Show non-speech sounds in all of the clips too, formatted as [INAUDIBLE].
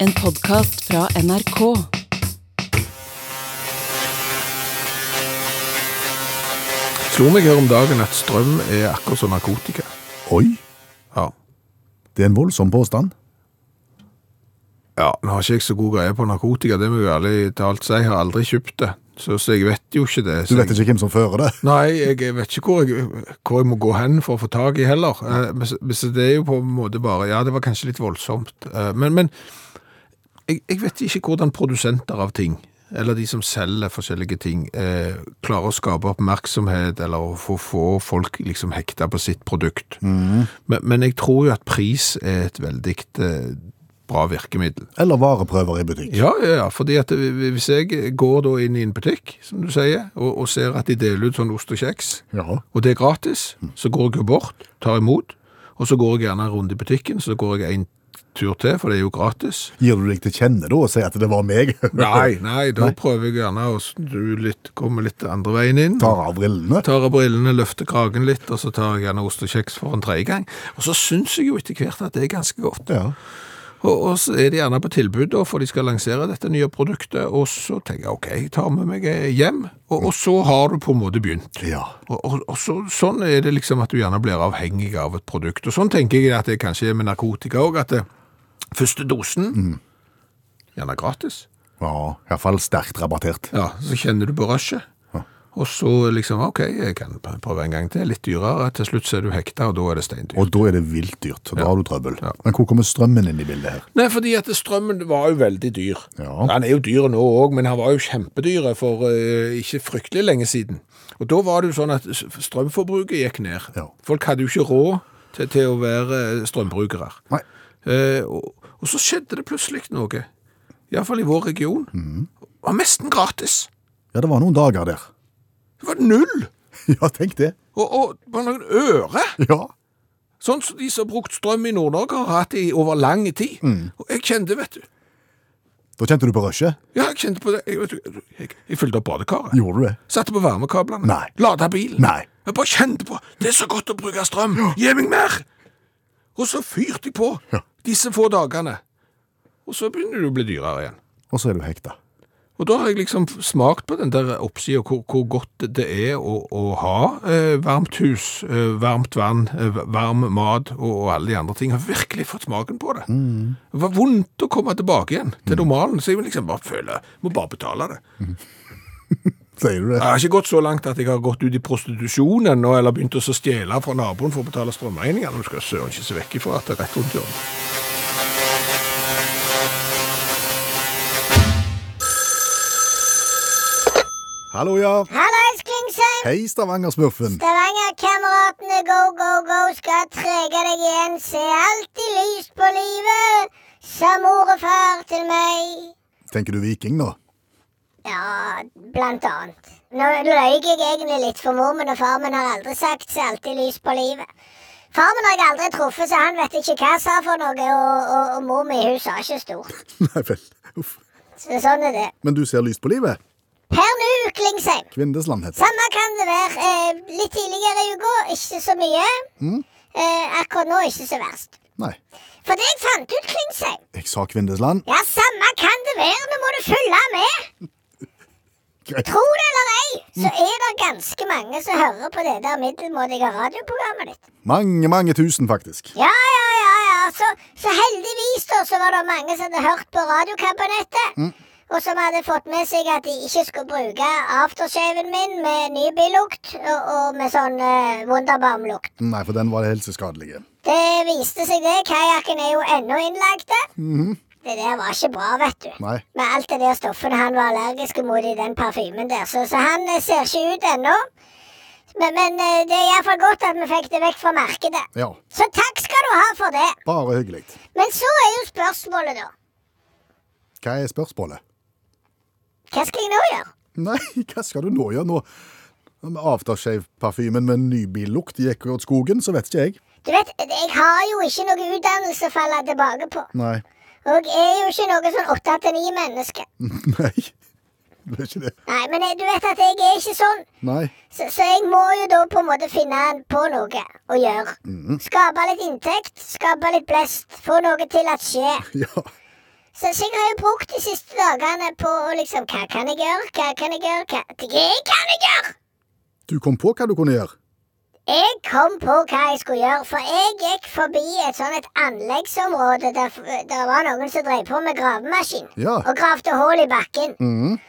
En podkast fra NRK. Slo meg her om dagen at strøm er akkurat som narkotika. Oi, Ja. det er en voldsom påstand. ja, nå har ikke jeg så god greie på narkotika, det må jeg ærlig talt si. Jeg har aldri kjøpt det, så, så jeg vet jo ikke det. Du Så vet jeg, ikke hvem som fører det. [LAUGHS] Nei, jeg vet ikke hvor jeg, hvor jeg må gå hen for å få tak i heller. Eh, Men så- men så det er jo på en måte bare, ja, det var kanskje litt voldsomt. Eh, Men, men jeg, jeg vet ikke hvordan produsenter av ting, eller de som selger forskjellige ting, eh, klarer å skape oppmerksomhet, eller å få, få folk liksom hekta på sitt produkt. Men, men jeg tror jo at pris er et veldig eh, bra virkemiddel. Eller vareprøver i butikk. Ja, ja, ja, fordi at hvis jeg går da inn i en butikk, som du sier, og, og ser at de deler ut sånn ost og kjeks, Ja. og det er gratis, så går jeg jo bort, tar imot, og så går jeg gjerne en runde i butikken, så går jeg en tur til, for det er jo gratis. Gir du deg til kjenne da og sier at det var meg? [LAUGHS] Nei, nei, da Nei. prøver jeg gjerne å snu litt, komme litt andre veien inn. Tar av brillene? Tar av brillene, løfter kragen litt, og så tar jeg gjerne ost og kjeks for en tredje gang. Og så syns jeg jo etter hvert at det er ganske godt. Ja. Og, og så er de gjerne på tilbud da, for de skal lansere dette nye produktet, og så tenker jeg, ok, jeg tar med meg eh, hjem, og, og så har du på en måte begynt. Ja. Og, og, så, sånn er det liksom at du gjerne blir avhengig av et produkt. Og sånn tenker jeg at det kanskje er med narkotika at det, første dosen, gjerne gratis. Ja, i hvert fall sterkt rabattert. Ja, så kjenner du på rushet. Og så liksom, ok, jeg kan prøve en gang til, litt dyrere, til slutt så er du hekta, og da er det steindyrt. Og da er det vilt dyrt, og da Ja. har du trøbbel. Ja. Men hvor kommer strømmen inn i bildet her? Nei, fordi at strømmen var jo veldig dyr. Ja. Han er jo dyr nå òg, men han var jo kjempedyr for uh, ikke fryktelig lenge siden. Og da var det jo sånn at strømforbruket gikk ned. Ja. Folk hadde jo ikke råd til, til å være strømbrukere. Nei. Uh, og, og så skjedde det plutselig noe, iallfall i vår region. Det var nesten gratis. Ja, det var noen dager der. Det var null! [LAUGHS] Ja, tenk det. Og, og bare noen øre. Ja. Sånn som de som har brukt strøm i Nord-Norge har hatt i over lang tid. Og jeg kjente, vet du Da kjente du på rushet? Ja, jeg kjente på det. Jeg, vet du, jeg, jeg fylte opp badekaret. Gjorde du det? Satte på varmekablene. Nei. Lada bilen. Nei. Jeg bare kjente på Det er så godt å bruke strøm! Gi meg mer! Og så fyrte jeg på Ja. Disse få dagene. Og så begynner det å bli dyrere igjen. Og så er du hekta. Og da har jeg liksom smakt på den der oppsida, hvor, hvor godt det er å, å ha eh, varmt hus, eh, varmt vann, eh, varm mat og, og alle de andre ting. Jeg har virkelig fått smaken på det. Det var vondt å komme tilbake igjen til normalen, så jeg liksom bare føle Må bare betale det. [LAUGHS] Sier du det? Jeg har ikke gått så langt at jeg har gått ut i prostitusjon ennå, eller begynt å stjele fra naboen for å betale strømregningene. Du skal søren ikke se vekk ifra at det er rett rundt hjørnet. Hallo, ja. Hallais, Klingsheim! Hei, Stavanger-smurfen. Stavanger-kameratene go, go, go skal trege deg igjen. Se alltid lyst på livet, sa mor og far til meg. Tenker du viking nå? Ja, blant annet. Nå løy jeg egentlig litt, for mor min og far min har aldri sagt seg alltid lys på livet'. Far min har jeg aldri truffet, så han vet ikke hva jeg sa for noe, og, og, og mor mi hun sa ikke stort. [LAUGHS] Nei vel. Uff. Så sånn er det. Men du ser lyst på livet? Per nå, Klingsheim. Kvindesland heter det. Samme kan det være. Eh, litt tidligere i uka, ikke så mye. Eh, akkurat nå ikke så verst. Nei. For det jeg fant ut, Klingsheim Jeg sa Kvindesland. Ja, samme kan det være. Nå må du følge med. [LAUGHS] Greit. Tro det eller ei, så er det ganske mange som hører på det der middelmådige radioprogrammet ditt. Mange, mange tusen, faktisk. Ja, ja, ja, ja. Så, så heldigvis da, så var det mange som hadde hørt på radiokabinettet. Og som hadde fått med seg at de ikke skulle bruke aftershaven min med ny billukt og, og med sånn uh, Wunderbaum-lukt. Nei, for den var helseskadelig. Det viste seg det. Kajakken er jo ennå innlagte. Det der var ikke bra, vet du. Nei. Med alt det der stoffene han var allergisk mot i den parfymen der. Så, så han eh, ser ikke ut ennå. Men, men eh, det er iallfall godt at vi fikk det vekk fra markedet. Ja, Så takk skal du ha for det. bare hyggelig. Men så er jo spørsmålet, da. Hva er spørsmålet? Hva skal jeg nå gjøre? Nei, [LAUGHS] hva skal du nå gjøre nå? Aftershave-parfymen med nybillukt gikk åt skogen, så vet ikke jeg. Du vet, jeg har jo ikke noe utdannelse å falle tilbake på. Nei. Og jeg er jo ikke noe sånn åtte til ni menneske. [LAUGHS] Nei. Du er ikke det. Nei, men jeg, du vet at jeg er ikke sånn. Nei. Så, så jeg må jo da på en måte finne på noe å gjøre. Skape litt inntekt, skape litt blest, få noe til å skje. [LAUGHS] Ja. Så, så jeg har jo brukt de siste dagene på å liksom Hva kan jeg gjøre? Hva kan jeg gjøre? Hva, hva kan jeg gjøre? Du kom på hva du kunne gjøre. Jeg kom på hva jeg skulle gjøre, for jeg gikk forbi et sånn et anleggsområde der det var noen som drev på med gravemaskin Ja. og gravde hull i bakken. Mm.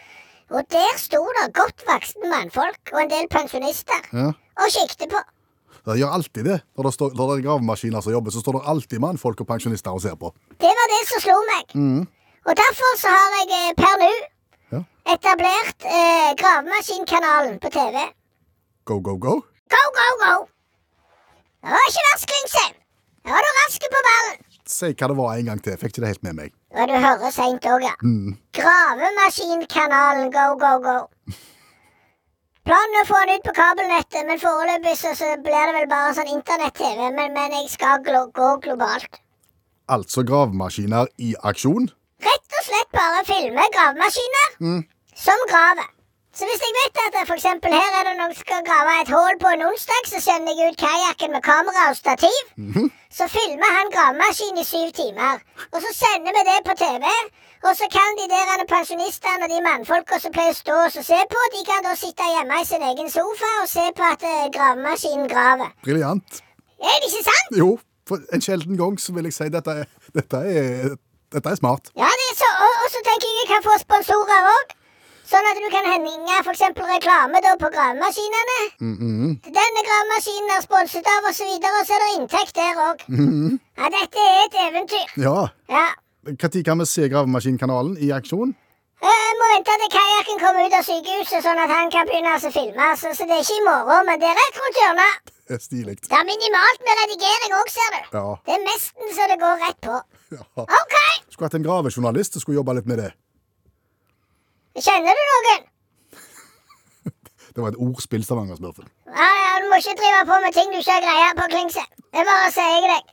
Og der sto det godt voksne mannfolk og en del pensjonister Ja. og kikket på. Det gjør alltid det. Når det, står, når det er gravemaskiner som jobber, så står det alltid mannfolk og pensjonister og ser på. Det var det som slo meg. Og derfor så har jeg eh, per nå Ja. etablert eh, Gravemaskinkanalen på TV. Go, go, go. Go, go, go! Det var ikke verst, Klingsheim. Nå var du rask på ballen. Si hva det var en gang til. Fikk ikke det helt med meg. Og du hører seint òg, ja. Gravemaskinkanalen Go, go, go. Planen er å få den ut på kabelnettet, men foreløpig så, så blir det vel bare sånn internett-TV. Men, men jeg skal glo gå globalt. Altså gravemaskiner i aksjon. Rett og slett bare filme gravemaskiner som graver. Så hvis jeg vet at eksempel her er det noen som skal grave et hull på en onsdag, så sender jeg ut kajakken med kamera og stativ. Så filmer han gravemaskinen i syv timer. Og så sender vi det på TV. Og så kan de der pensjonistene og de mannfolka som pleier å stå og se på, de kan da sitte hjemme i sin egen sofa og se på at eh, gravemaskinen graver. Briljant. Er det ikke sant? Jo, for en sjelden gang så vil jeg si dette er, dette er, dette er smart. Ja, det er så, og, og så tenker jeg jeg kan få sponsorer òg. Sånn at du kan henge f.eks. reklame da på gravemaskinene. Denne gravemaskinen er sponset av, og så videre, og så er det inntekt der òg. Ja, dette er et eventyr. Ja. Ja. Når kan vi se Gravemaskinkanalen i aksjon? Jeg må vente til kajakken kommer ut av sykehuset, sånn at han kan begynne å filme. Så, så det er ikke i morgen, men det er rett rundt hjørnet. Det er stilig. Det er minimalt med redigering òg, ser du. Ja. Det er nesten så det går rett på. ja. OK! Skulle hatt en gravejournalist som skulle jobbe litt med det. Kjenner du noen? [LAUGHS] Det var et ordspill, Stavanger-smurfen. Ja, ja, Du må ikke drive på med ting du ikke har greie på, Klingse. Det bare sier jeg deg.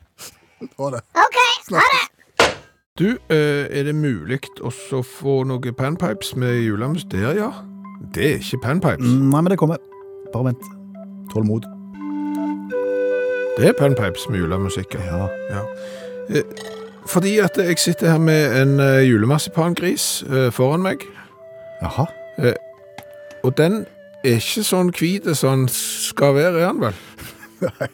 Ha det. OK, ha det. Du, eh, er det mulig å få noe panpipes med julemus der, ja? Det er ikke panpipes. Nei, men det kommer. Bare vent. Tålmod. Det er panpipes med julemusikk. ja. Ja. Eh, Fordi at jeg sitter her med en eh, julemarsipangris foran meg, Jaha. og den er ikke sånn hvit som den skal være, er den vel? [LAUGHS]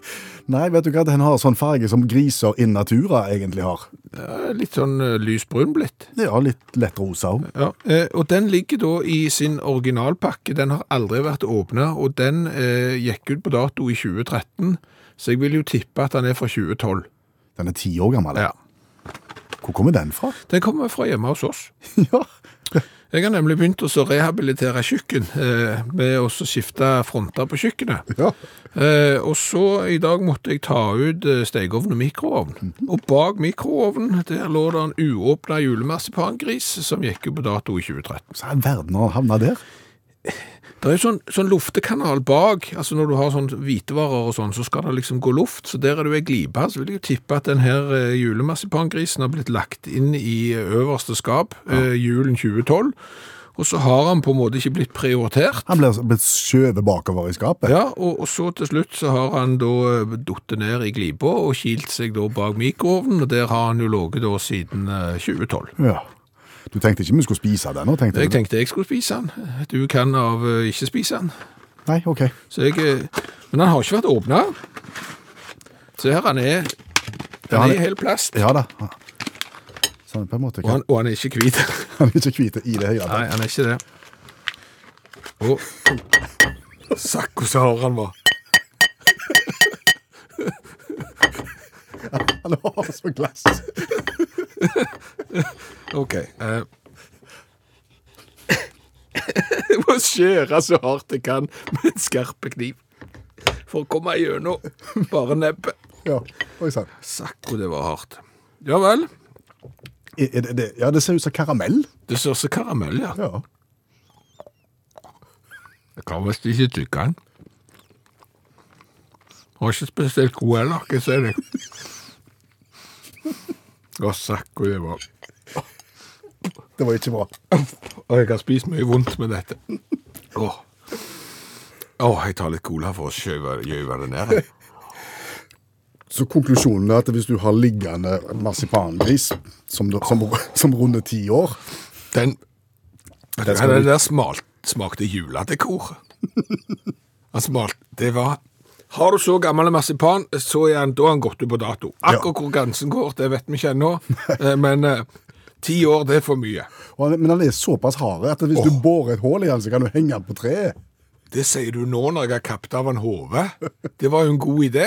Nei, vet du hva? Den har sånn farge som griser in natura egentlig har. Ja, litt sånn eh, lysbrun blitt. Ja, litt lett rosa òg. Ja, eh, og den ligger da i sin originalpakke. Den har aldri vært åpna, og den eh, gikk ut på dato i 2013. Så jeg vil jo tippe at den er fra 2012. Den er ti år gammel. Ja. Hvor kommer den fra? Den kommer fra hjemme hos oss. [LAUGHS] ja. Jeg har nemlig begynt å rehabilitere kjøkken eh, med å skifte fronter på kjøkkenet. ja. Eh, og så i dag måtte jeg ta ut eh, stekeovn og mikroovn. Og bak mikroovnen der lå det en uåpna julemarsipangris som gikk ut på dato i 2013. Så er verden har havna der. Det er jo sånn, sånn luftekanal bak, altså når du har sånn hvitevarer og sånn, så skal det liksom gå luft, så der er det jo ei glipe, så vil jeg jo tippe at den her eh, julemarsipangrisen har blitt lagt inn i eh, øverste skap, eh, julen 2012, og så har han på en måte ikke blitt prioritert. Han ble blitt skjøvet bakover i skapet. Ja, og, og så til slutt så har han da datt duttet ned i glipa og kilt seg da bak mikroovnen, og der har han jo ligget da siden eh, 2012. Ja. Du tenkte ikke vi skulle spise den? nå, tenkte Jeg du? tenkte jeg skulle spise den. Du kan av eh, ikke spise den. Nei, ok. Så jeg, eh, men den har ikke vært åpna. Se her, han er, Ja, han han er er- i helt plast. Ja da. Sånn på en måte. Og han, og han er ikke hvit. [LAUGHS] Han er ikke hvit i det hele Nei, tatt. han er ikke det. Og Sakko så hard han var. [LAUGHS] Han har så glass. [LAUGHS] OK. [LAUGHS] Uh. Jeg må skjære så hardt jeg kan med en skarp kniv. For å komme gjennom bare nebbet. Ja, oi sann. Sakko, det var hardt. Ja vel. Er- er det- det- Ja, det ser ut som karamell. Det ser ut som karamell, ja. Ja. Jeg kan visst ikke tygge den. Var ikke spesielt god heller, kan jeg si deg. Å, sakko det var. [LAUGHS] Det var ikke bra. Og jeg har spist mye vondt med dette. Åh. Å, jeg tar litt cola for å skjøve, gjøve det ned. Så konklusjonen er at hvis du har liggende marsipangris som, som, som runder ti år Den, den, skal vi- der smalt, smakte juledekor. [LAUGHS] Han smalt, det var... Har du så gammel marsipan, så er han, da er han gått ut på dato. Akkurat hvor grensen går, det vet vi ikke ennå. [LAUGHS] Eh, Men eh, ti år, det er for mye. Han- Men han er såpass hard at hvis du borer et hull i han, så kan du henge han på treet. Det sier du nå når jeg har kappet av en hode. Det var jo en god idé.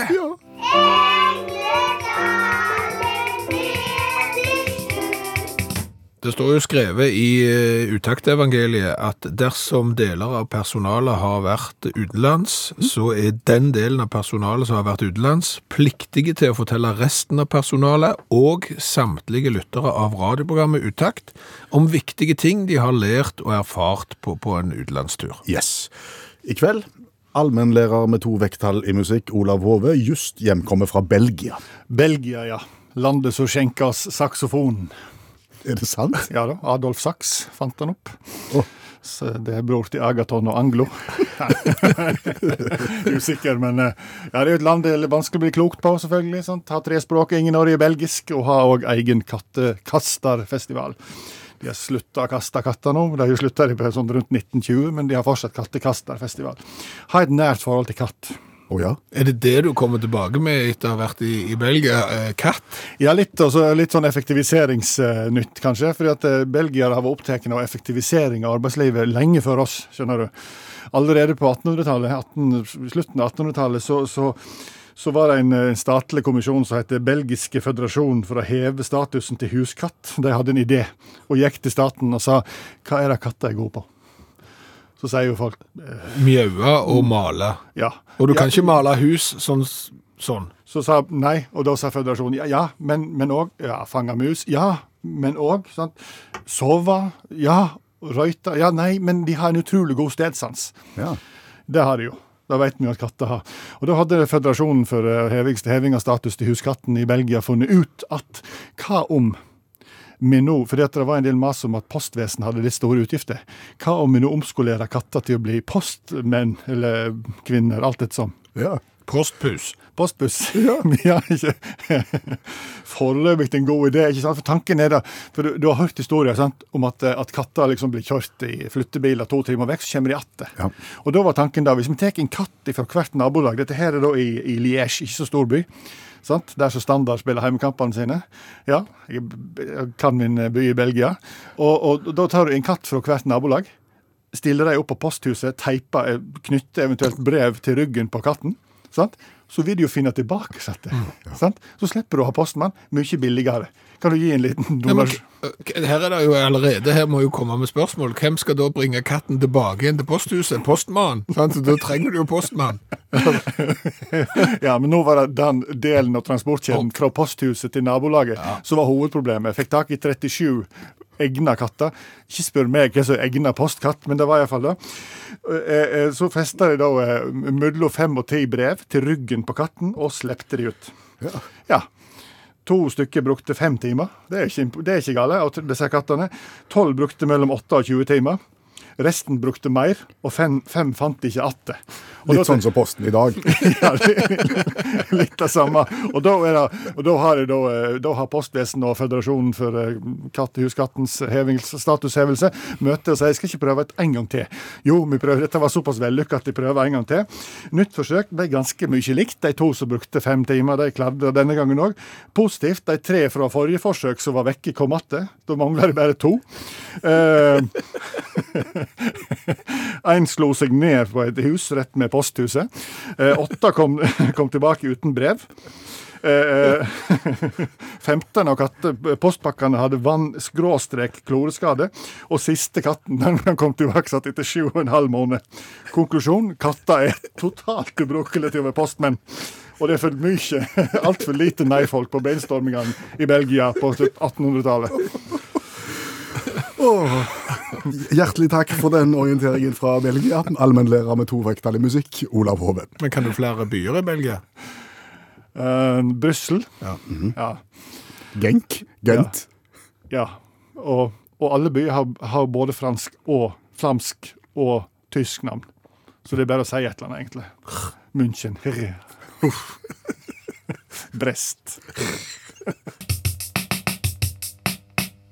Det står jo skrevet i eh, utaktevangeliet at dersom deler av personalet har vært utenlands, så er den delen av personalet som har vært utenlands, pliktige til å fortelle resten av personalet og samtlige lyttere av radioprogrammet Utakt om viktige ting de har lært og erfart på, på en utenlandstur. Yes. I kveld, allmennlærer med to vekttall i musikk, Olav Hove, just hjemkommet fra Belgia. Belgia, ja. Landet som skjenker oss saksofon. Er det sant? [LAUGHS] Ja da, Adolf Sachs fant den opp. Oh. Så det er bror til Agaton og Anglo. [LAUGHS] [LAUGHS] Usikker, men eh, ja, det er jo et land det er vanskelig å bli klokt på, selvfølgelig. Sant? Ha tre språk, ingen Norge belgisk, og ha òg egen kattekasterfestival. De har slutta å kaste katter nå. De har jo slutta sånn rundt 1920, men de har fortsatt kattekasterfestival. Ha et nært forhold til katt. Å ja. Er det det du kommer tilbake med etter å ha vært i, i Belgia? Eh, katt? Ja, litt, også, litt sånn effektiviseringsnytt, kanskje. fordi at eh, belgiere har vært opptatt av effektivisering av arbeidslivet lenge før oss. skjønner du. Allerede på 1800-tallet, 18, slutten av 1800-tallet, så, så, så var det en, en statlig kommisjon som het Belgiske føderasjon for å heve statusen til huskatt. De hadde en idé, og gikk til staten og sa hva er det katter er gode på? Så sier jo folk eh, Mjaue og male. ja. Og du Ja, kan ikke male hus sånn. sånn. Så sa nei, og da sa føderasjonen ja, ja men òg ja, fange mus. Ja, men òg Sove. Ja. Røyte. Ja, nei, men de har en utrolig god stedsans. ja. Det har de jo. Da vet vi at katter har. Og da hadde Føderasjonen for eh, heving av status til huskatten i Belgia funnet ut at hva om vi nå, fordi at det var en del mas om at postvesenet hadde litt store utgifter, hva om vi nå omskolerer katter til å bli postmenn eller -kvinner, alt etter som? ja. Postpus. Postbuss. [LAUGHS] Ja. [LAUGHS] ja ikke [LAUGHS] foreløpig en god idé. ikke sant? For tanken er da, for du, du har hørt historier sant? om at, eh, at katter liksom blir kjørt i flyttebiler to timer vekk, så kommer de igjen. Ja. Og da var tanken da, hvis vi tar en katt fra hvert nabolag Dette her er da i, i Liège, ikke så stor by. Sant? Der som Standard spiller heimekampene sine. Ja, jeg jeg kan min by i Belgia. Og, og da tar du en katt fra hvert nabolag. Stiller dem opp på posthuset, teiper, eh, knytter eventuelt brev til ryggen på katten. Sant? Så vil de jo finne tilbake. Sant? Sant? Så slipper du å ha postmann. Mye billigere. Kan du gi en liten Ja, eh, her er det jo allerede, her må jo komme med spørsmål. Hvem skal da bringe katten tilbake igjen til posthuset? Postmann. Sant? Så Da trenger du jo postmann. [LAUGHS] Ja, men nå var det den delen av transportkjeden fra posthuset til nabolaget som var hovedproblemet. Jeg fikk tak i 37 egna katter. Ikke spør meg hva som er egna postkatt, men det var iallfall det. Eh, eh, Så festa de da eh, mellom fem og ti brev til ryggen på katten, og slepte de ut. Ja. Ja. To stykker brukte fem timer. Det er ikke, det er ikke gale, disse kattene. Tolv brukte mellom åtte og 20 timer. Resten brukte mer, og fem, fem fant ikke atter. Litt da sånn som Posten i dag. [LAUGHS] ja, litt det samme. Og da, det, og da har, da, eh, da har Postvesenet og Føderasjonen for eh, kattehuskattens statushevelse møte og sier jeg skal ikke prøve et en gang til. Jo, vi prøver, dette var såpass vellykka at de prøver en gang til. Nytt forsøk ble ganske mye likt. De to som brukte fem timer, de klarte denne gangen òg. Positivt, de tre fra forrige forsøk som var vekke, kom igjen. Da mangler det bare to. Eh, [LAUGHS] [LAUGHS] Én slo seg ned på et hus rett med posthuset. Eh, Åtte kom, [LAUGHS] kom tilbake uten brev. Eh, eh, [LAUGHS] 15 av postpakkene hadde vann-kloreskade, og siste katten den kom tilbake satt etter 7,5 måned Konklusjon katter er totalt ubrukelige til å være postmenn. Og det er for mye, altfor lite nei-folk på beinstormingene i Belgia på 1800-tallet. Oh, hjertelig takk for den orienteringen fra Belgia. Allmennlærer med to vekttall i musikk, Olav Hove. Men kan du flere byer i Belgia? Uh, Brussel. Ja. Mm -hmm. ja. Genk. Gent. Ja. ja. Og, og, alle byer har, har, både fransk og flamsk og tysk navn. Så det er bare å si et eller annet, egentlig. München. Brest.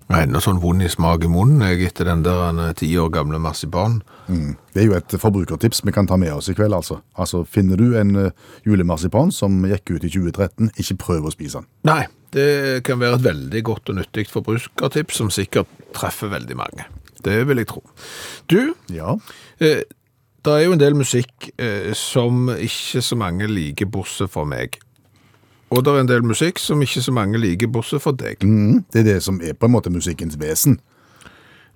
Jeg har ennå sånn vond i smak i munnen jeg, etter den der han, ti år gamle marsipan. Det er jo et forbrukertips vi kan ta med oss i kveld, altså. Altså, Finner du en eh, julemarsipan som gikk ut i 2013, ikke prøv å spise den. Nei, det kan være et veldig godt og nyttig forbrukertips som sikkert treffer veldig mange. Det vil jeg tro. Du, Ja, eh, det er jo en del musikk eh, som ikke så mange liker, bortsett fra meg. Og det er en del musikk som ikke så mange liker, bortsett fra deg. mm, det er det som er på en måte musikkens vesen.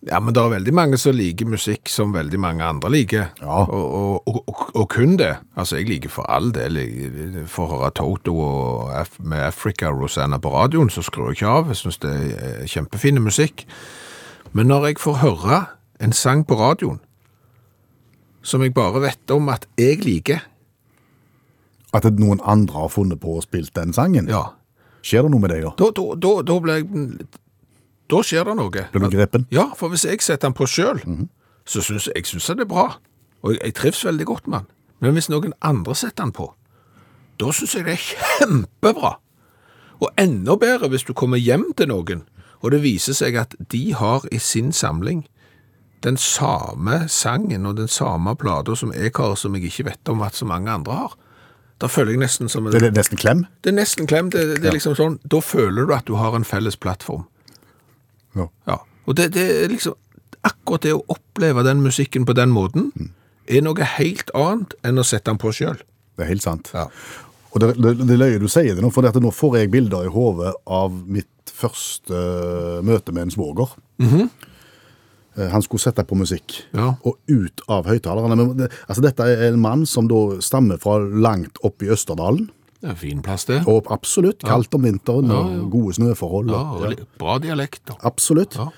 Ja, men det er veldig mange som liker musikk som veldig mange andre liker. Ja. Og, og, og, og, kun det. Altså, jeg liker for all del. Jeg får høre Toto og Af med Africa Rosanna på radioen, så skrur jeg ikke av. Jeg synes det er kjempefine musikk. Men når jeg får høre en sang på radioen, som jeg bare vet om at jeg liker, At noen andre har funnet på og spilt den sangen. ja, Skjer det noe med deg da? da, da, da, da jeg... Da skjer det noe. Blir du grepen? Ja, for hvis jeg setter den på sjøl, så syns jeg synes det er bra. Og jeg, jeg trives veldig godt med den. Men hvis noen andre setter den på, da syns jeg det er kjempebra. Og enda bedre hvis du kommer hjem til noen, og det viser seg at de har i sin samling den samme sangen og den samme plata som jeg har, som jeg ikke vet om at så mange andre har. Da føler jeg nesten som en Det er nesten klem. det er nesten klem. Det, det er liksom sånn, da føler du at du har en felles plattform. Ja. Ja. Og det, det er liksom, akkurat det å oppleve den musikken på den måten, er noe helt annet enn å sette den på selv. Det er helt sant. Ja. Og det, det, det løyer du sier det nå, for nå får jeg bilder i hodet av mitt første eh, møte med en svoger. Eh, Han skulle sette på musikk, Ja. og ut av høyttalerne. Altså, dette er en mann som da stammer fra langt opp i Østerdalen. Det er en fin plass det. Og absolutt kaldt om vinteren og gode snøforhold. Ja, og- og bra dialekt. da. Absolutt. Ja.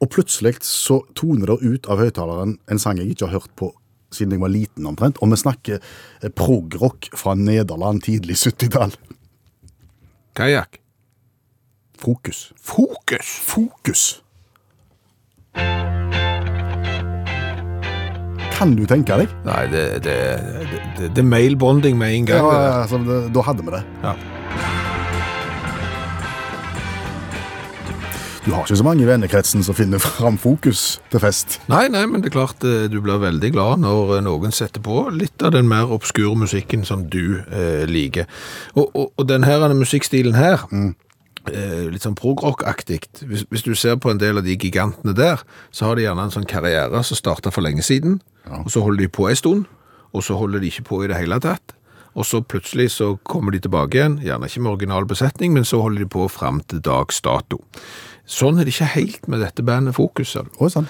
Og plutselig så toner det ut av høyttaleren en sang jeg ikke har hørt på siden jeg var liten omtrent. Og vi snakker progrock prog-rock fra Nederland tidlig 70-tall. Kajak. Fokus. Fokus! Fokus! Kan du tenke deg? Nei, det, det, det, det er mailbonding med en gang. Ja, altså, det, da hadde vi det. Ja. Du har ikke så mange i vennekretsen som finner fram fokus til fest. Nei, nei, men det er klart eh, du blir veldig glad når eh, noen setter på litt av den mer obskure musikken som du eh, liker. Og, og, og denne musikkstilen her, eh, litt sånn progrock-aktig. hvis, hvis du ser på en del av de gigantene der, så har de gjerne en sånn karriere som starta for lenge siden, og så holder de på en stund, og så holder de ikke på i det hele tatt. Og så plutselig så kommer de tilbake igjen, gjerne ikke med original besetning, men så holder de på frem til dags dato. Sånn er det ikke helt med dette bandet Fokus. ser sånn.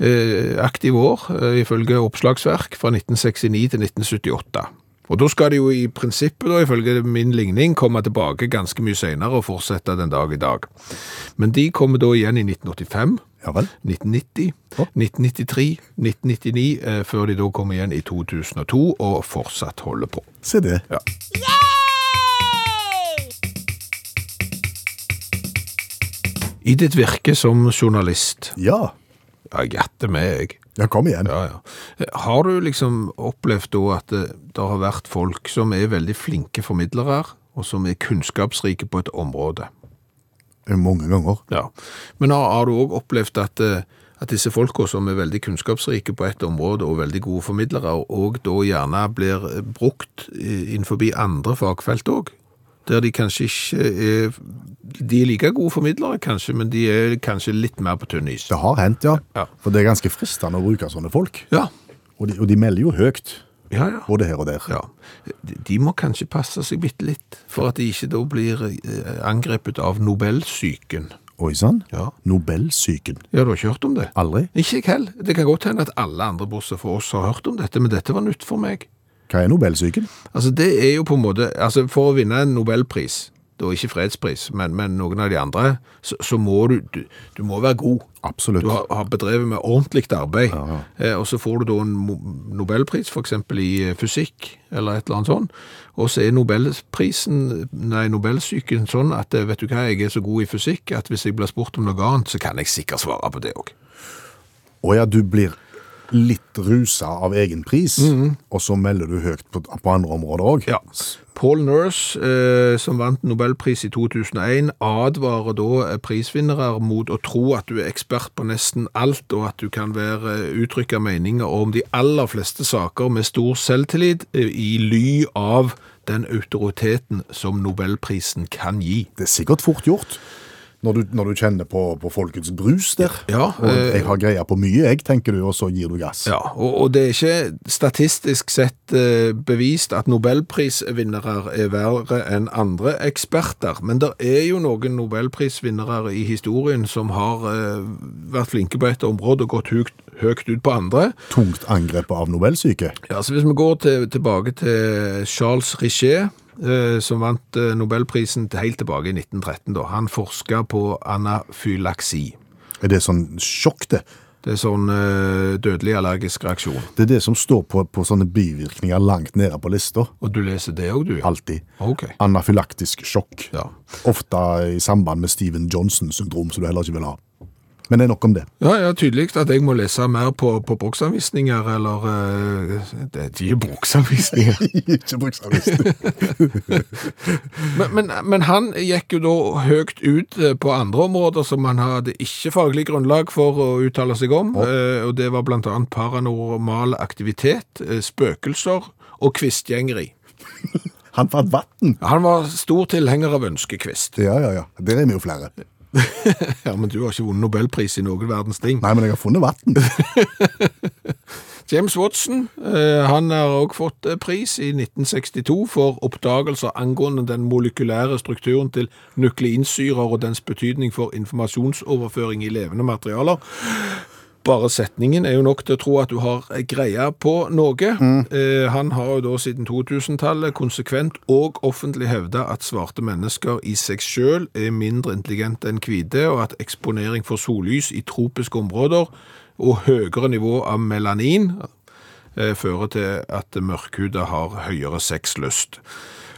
Eh, aktiv år, eh, ifølge oppslagsverk, fra 1969 til 1978. Og da skal de jo i prinsippet, da, ifølge min ligning, komme tilbake ganske mye senere og fortsette den dag i dag. Men de kommer da igjen i 1985, Ja vel. 1990, Å. 1993, 1999, eh, før de da kommer igjen i 2002 og fortsatt holder på. Se det. Ja. I ditt virke som journalist, Ja. ja, hjertet med jeg, Ja, kom igjen. Ja, ja. Har du liksom opplevd da at det, det har vært folk som er veldig flinke formidlere, og som er kunnskapsrike på et område? Mange ganger. Ja. Men har, har du òg opplevd at, eh, at disse folka som er veldig kunnskapsrike på et område og veldig gode formidlere, og da gjerne blir brukt innenfor andre fagfelt òg? Der de kanskje ikke er De er like gode formidlere, kanskje, men de er kanskje litt mer på tynn is. Det har hendt, ja. Ja. For det er ganske fristende å bruke sånne folk. Ja. Og de, og de melder jo høyt, Ja, ja. både her og der. Ja, de, må kanskje passe seg bitte litt, for at de ikke da blir eh, angrepet av Nobelsyken. Oi sann. Ja. Nobelsyken. Ja, du har ikke hørt om det? Aldri. Ikke jeg heller. Det kan godt hende at alle andre bortsett fra oss har hørt om dette, men dette var nytt for meg. Hva er Nobelsyken? Altså, det er jo på en måte, altså for å vinne en Nobelpris, da ikke fredspris, men, men noen av de andre, så, så må du, du, du må være god. Absolutt. Du har, har bedrevet med ordentlig arbeid, eh, og så får du da en Nobelpris, eksempel i eh, fysikk, eller et eller annet sånt, og så er Nobelprisen, nei, Nobelsyken sånn at, eh, vet du hva, jeg er så god i fysikk, at hvis jeg blir spurt om noe annet, så kan jeg sikkert svare på det også. Å ja, du blir litt rusa av egen pris, og så melder du høyt på, på andre områder òg. Ja. Paul Nurse, eh, som vant Nobelpris i 2001, advarer da eh, prisvinnere mot å tro at du er ekspert på nesten alt, og at du kan være eh, uttrykke meninger om de aller fleste saker med stor selvtillit eh, i ly av den autoriteten som Nobelprisen kan gi. Det er sikkert fort gjort. Når du, når du kjenner på, på folkets brus der. Ja, og eh, jeg har greia på mye, jeg, tenker du, og så gir du gass. Ja, og, og det er ikke statistisk sett eh, bevist at nobelprisvinnere er verre enn andre eksperter, men det er jo noen nobelprisvinnere i historien som har eh, vært flinke på et område og gått høyt, høyt ut på andre. Tungt angrepet av nobelsyke. Ja, så hvis vi går til, tilbake til Charles Richet, som vant eh, nobelprisen helt tilbake i 1913 da. Han forsket på anafylaksi. Er det sånn sjokk, det? Det er sånn eh, dødelig allergisk reaksjon. Det er det som står på, på sånne bivirkninger langt nede på lista. Og du leser det også, du? Alltid. Okay. Anafylaktisk sjokk. Ja. Ofte i samband med Steven Johnson-syndrom, som du heller ikke vil ha. Men det er nok om det. Ja, ja, tydelig at jeg må lese mer på, på bruksanvisninger, eller uh, Det [LAUGHS] er ikke bruksanvisninger. ikke [LAUGHS] bruksanvisninger. men, men, men han gikk jo da høyt ut eh, på andre områder som han hadde ikke faglig grunnlag for å uttale seg om, eh, og det var annet paranormal aktivitet, spøkelser og kvistgjengeri. Han fant vann. Han var stor tilhenger av ønskekvist. Ja, ja, ja. Der er vi jo flere. [LAUGHS] Ja, men du har ikke vunnet nobelpris i noen verdens ting. Nei, men jeg har funnet vann. [LAUGHS] James Watson eh, han har også fått eh, pris i 1962 for oppdagelser angående den molekylære strukturen til nukleinsyrer og dens betydning for informasjonsoverføring i levende materialer. Bare setningen er jo nok til å tro at du har greia på noe. Eh, han har jo da siden 2000-tallet konsekvent og offentlig hevda at svarte mennesker i seg sjøl er mindre intelligente enn hvite, og at eksponering for sollys i tropiske områder og høyere nivå av melanin eh, fører til at mørkhuda har høyere sexlyst.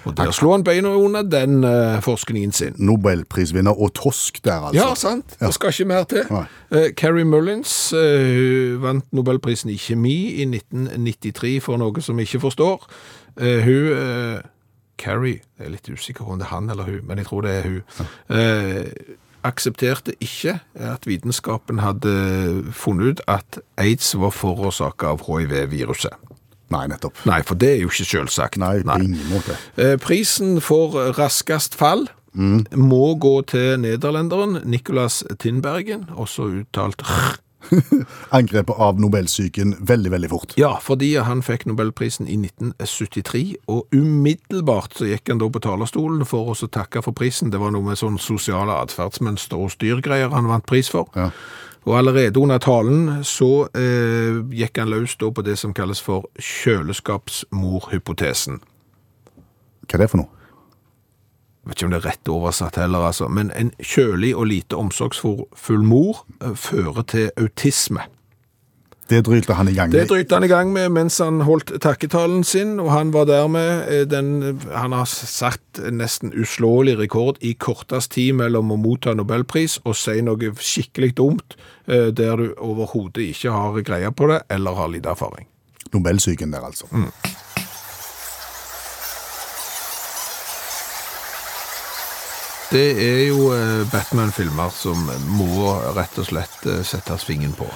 Og der slo han beina under den eh, forskningen sin. Nobelprisvinner og tosk der, altså. Ja, sant. Det skal ikke mer til. Nei. Eh, Carrie Mullins eh, vant Nobelprisen i kjemi i 1993 for noe som vi ikke forstår. Eh, hun eh, Carrie Jeg er litt usikker på om det er han eller hun, men jeg tror det er hun. Eh, aksepterte ikke at vitenskapen hadde funnet ut at aids var forårsaka av hiv-viruset. Nei, nettopp. Nei, for det er jo ikke selvsagt. Nei, på ingen måte. Eh, Prisen for raskest fall må gå til nederlenderen Nicolas Tinbergen, også uttalt R. [LAUGHS] Angrepet av nobelsyken veldig, veldig fort. Ja, fordi han fikk Nobelprisen i 1973, og umiddelbart så gikk han da på talerstolen for å takke for prisen. Det var noe med sånn sosiale atferdsmønster og styrgreier han vant pris for. Ja. Og allerede under talen så eh, gikk han løs på det som kalles for kjøleskapsmorhypotesen. Hva er det for noe? Jeg vet ikke om det er rett oversatt heller, altså. Men en kjølig og lite omsorgsfull mor eh, fører til autisme. Det drylte han i gang Det med. han i gang med mens han holdt takketalen sin, og han var dermed eh, den Han har satt nesten uslåelig rekord i kortest tid mellom å motta nobelpris og si noe skikkelig dumt eh, der du overhodet ikke har greie på det, eller har lite erfaring. Nobelsyken der, altså. Det er jo eh, Batman-filmer som må rett og slett sette fingeren på.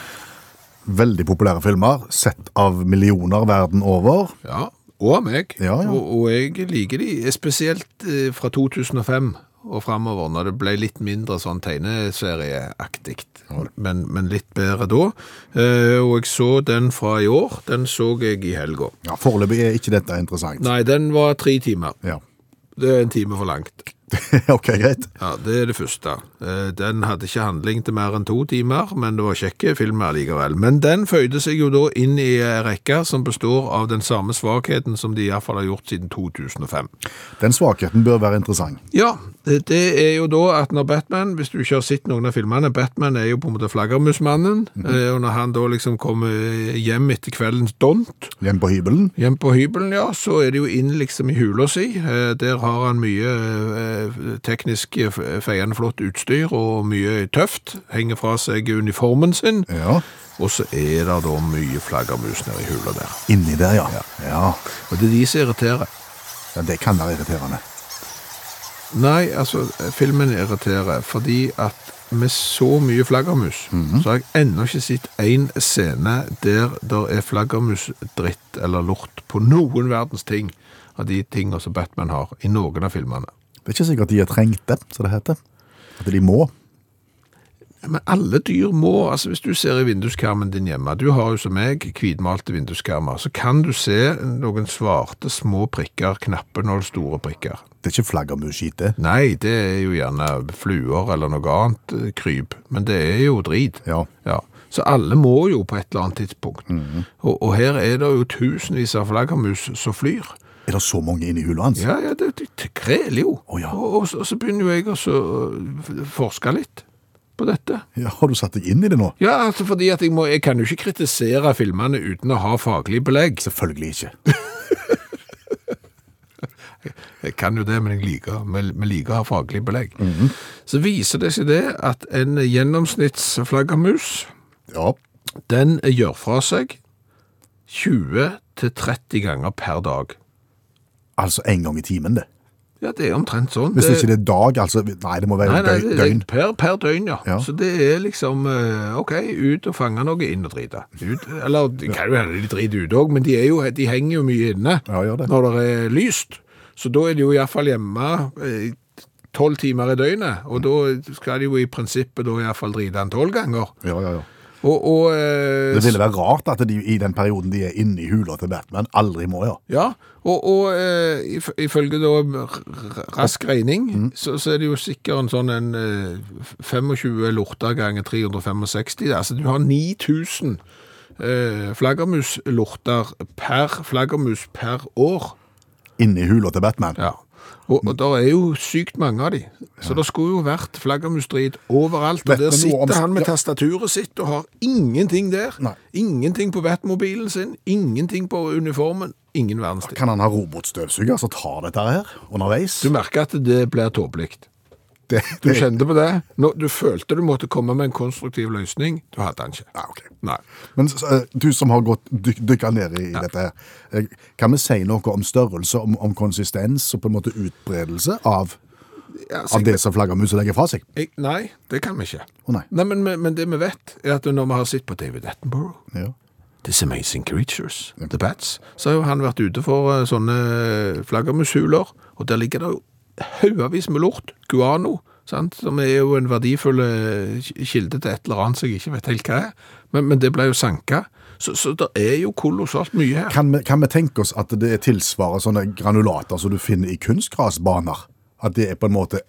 Veldig populære filmer, sett av millioner verden over. Ja, og av meg. Ja, ja. Og, og jeg liker de, spesielt eh, fra 2005 og fremover, når det ble litt mindre sånn tegneserieaktig, men, men litt bedre da. Eh, og jeg så den fra i år, den så jeg i helga. Ja, Foreløpig er ikke dette interessant. Nei, den var tre timer. Ja. Det er en time for langt. [LAUGHS] ok, greit. Ja, det er det første. Eh, Den hadde ikke handling til mer enn to timer, men det var kjekke filmer likevel. Men den føyde seg jo da inn i en rekke som består av den samme svakheten som de i hvert fall har gjort siden 2005. Den svakheten bør være interessant. Ja, Det, er jo da at når Batman, hvis du ikke har sett noen av filmene, Batman er jo på en måte flaggermusmannen, eh, og når han da liksom kommer hjem etter kveldens dont, Hjem på hybelen. hjem på hybelen, ja, så er det jo inn liksom i hula si. Eh, Der har han mye eh, teknisk feiende flott utstyr og mye tøft. Henger fra seg uniformen sin. Ja. Og så er det da mye flaggermus nede i hula der. Inni der, ja. ja. Og det er de som irriterer. Ja, Det kan være irriterende. Nei, altså, filmen irriterer fordi at med så mye flaggermus, så har jeg ennå ikke sett en scene der der er flaggermusdritt eller lort på noen verdens ting av de tingene som Batman har i noen av filmene. Det er ikke sikkert de er trengte, som det heter. At de må. Men alle dyr må, altså hvis du ser i vinduskarmen din hjemme, du har jo som meg hvitmalte vinduskarmer, så kan du se noen svarte små prikker, knappe når store prikker. Det er ikke flaggermusskit, det. Nei, det er jo gjerne fluer eller noe annet eh, kryp, men det er jo drit. Ja. Ja. Så alle må jo på et eller annet tidspunkt. og, og her er det jo tusenvis av flaggermus som flyr. Er det så mange inni hula hans? Ja, ja, det, det, det kreler jo. Oh, ja. og, og, så, så begynner jo jeg å øh, forske litt på dette. Ja, Har du satt deg inn i det nå? Ja, altså fordi at jeg, må, jeg kan jo ikke kritisere filmene uten å ha faglig belegg. Selvfølgelig ikke. [LAUGHS] Jeg kan jo det, men jeg liker, vi, vi liker å ha faglig belegg. Så viser det seg det at en gjennomsnittsflaggermus, Ja. den gjør fra seg 20-30 ganger per dag. Altså en gang i timen, det. Ja, det er omtrent sånn. Hvis ikke det er dag, altså Nei, det må være Nei, nei, døgn. per, per døgn, ja. Ja. Så det er liksom, eh, ok, ut og fange noe, inn og drite. Ut, eller, det kan jo hende de driter ut òg, men de, er jo, de henger jo mye inne Ja, det. når det er lyst. Så da er de jo i hvert fall hjemme tolv timer i døgnet, og da skal de jo i prinsippet da i hvert fall drite den tolv ganger. Ja, ja, ja. Og, og eh, Det ville være rart at de i den perioden de er inne i hula til Batman, aldri må, ja. Ja, og, og eh, ifølge da rask regning, så, så er det jo sikkert en sånn en eh, 25 lorter ganger 365. Altså du har 9000 eh, flaggermuslorter per flaggermus per år. Inni hula til Batman. Ja. Og, og der er jo sykt mange av de. Så det skulle jo vært flaggermusstrid overalt. Og der sitter han med tastaturet sitt og har ingenting der. Nei. Ingenting på Batmobilen sin, ingenting på uniformen, ingen verdens ting. Kan han ha robotstøvsuger som tar dette her underveis? Du merker at det blir tåpelig. Det, [LAUGHS] Du kjente på det. Nå, du følte du måtte komme med en konstruktiv løsning. Du hadde den ikke. Ja, okay. Nei. Men så, eh, du som har gått dyk, dykka ned i dette her, eh, kan vi si noe om størrelse, om, om konsistens og på en måte utbredelse av, Ja, av det som flaggermuset legger fra seg? jeg, nei, det kan vi ikke. Oh, nei. men, men, men det vi vet, er at når vi har sett på David Attenborough, Ja. This Amazing Creatures, The Bats, så har han vært ute for eh, sånne flaggermushuler, og der ligger det jo haugavis med lort, guano, sant? som er jo en verdifull eh, kilde til et eller annet som jeg ikke vet helt hva er, men, men det ble jo sanka. Så, så det er jo kolossalt mye her. Kan, vi, kan vi tenke oss at det tilsvarer sånne granulater som du finner i kunstgrasbaner? At det er på en måte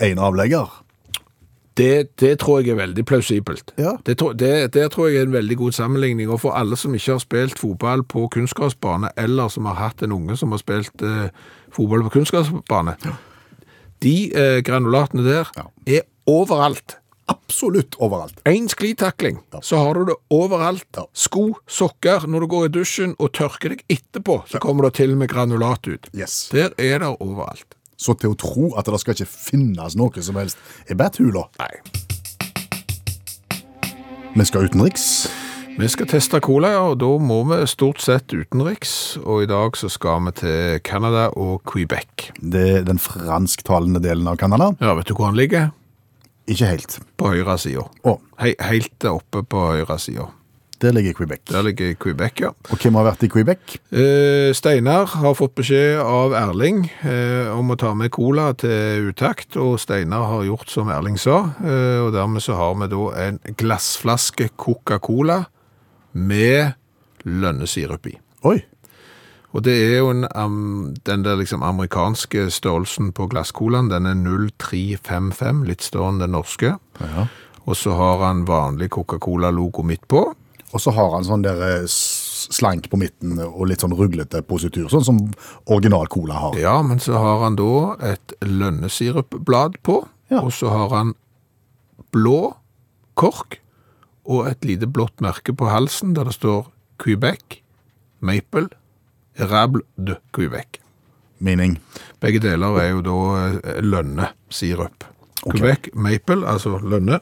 en avlegger? Det, det tror jeg er veldig plausibelt. Ja. Det, det, det tror jeg er en veldig god sammenligning. Og for alle som ikke har spilt fotball på kunstgrasbane, eller som har hatt en unge som har spilt eh, fotball på kunstgrasbane, de eh, granulatene der Ja. er overalt. Absolutt overalt. En sklitakling, så har du det overalt. Ja. Sko, sokker, når du går i dusjen og tørker deg etterpå, så kommer det til med granulat ut. Yes. Der er det overalt. Så til å tro at det skal ikke finnes noe som helst i Bat-hula Nei. Vi skal utenriks. Vi skal teste cola, og da må vi stort sett utenriks. Og i dag så skal vi til Canada og Quebec. Det er den fransktalende delen av Canada. Ja, vet du hvor han ligger? Ikke helt. På høyre sida. Oh. He helt oppe på høyre sida. der ligger Quebec. Der ligger Quebec, ja. Og hvem har vært i Quebec? Eh, Steinar har fått beskjed av Erling eh, om å ta med cola til utakt, og Steinar har gjort som Erling sa, eh, og dermed så har vi da en glassflaske Coca-Cola med lønnesirup i. Oi, Og det er jo en, um, den der liksom amerikanske størrelsen på glasscolaen, den er 0355, litt større enn den norske. Ja. Og så har han vanlig Coca-Cola-logo midt på. Og så har han sånn der eh, slank på midten og litt sånn ruglete positur, sånn som original cola har. Ja, men så har han da et lønnesirupblad på, Ja. og så har han blå kork og et lite blått merke på halsen der det står Quebec, Maple, Rable de Quebec. Mening. Begge deler er jo da eh, lønnesirup. Okay. Quebec, Maple, altså lønne,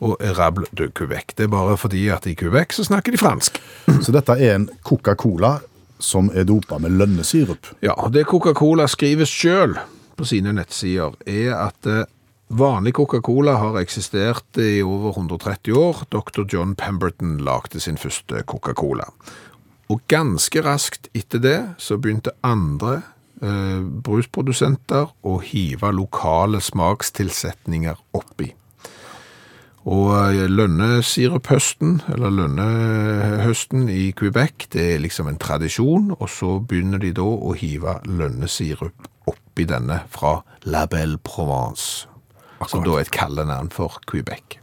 og Rable de Quebec. Det er bare fordi at i Quebec så snakker de fransk. [CLEARS THROAT] Så dette er en Coca-Cola som er dopa med lønnesirup. Ja, og det Coca-Cola skriver selv på sine nettsider, er at eh, vanlig Coca-Cola har eksistert i over 130 år. Dr. John Pemberton lagde sin første Coca-Cola. Og ganske raskt etter det så begynte andre eh, brusprodusenter å hive lokale smakstilsetninger oppi. Og eh, lønnesiruphøsten, eller lønnehøsten i Quebec, det er liksom en tradisjon, og så begynner de da å hive lønnesirup oppi denne fra La Belle Provence, som da er et kallenavn for Quebec.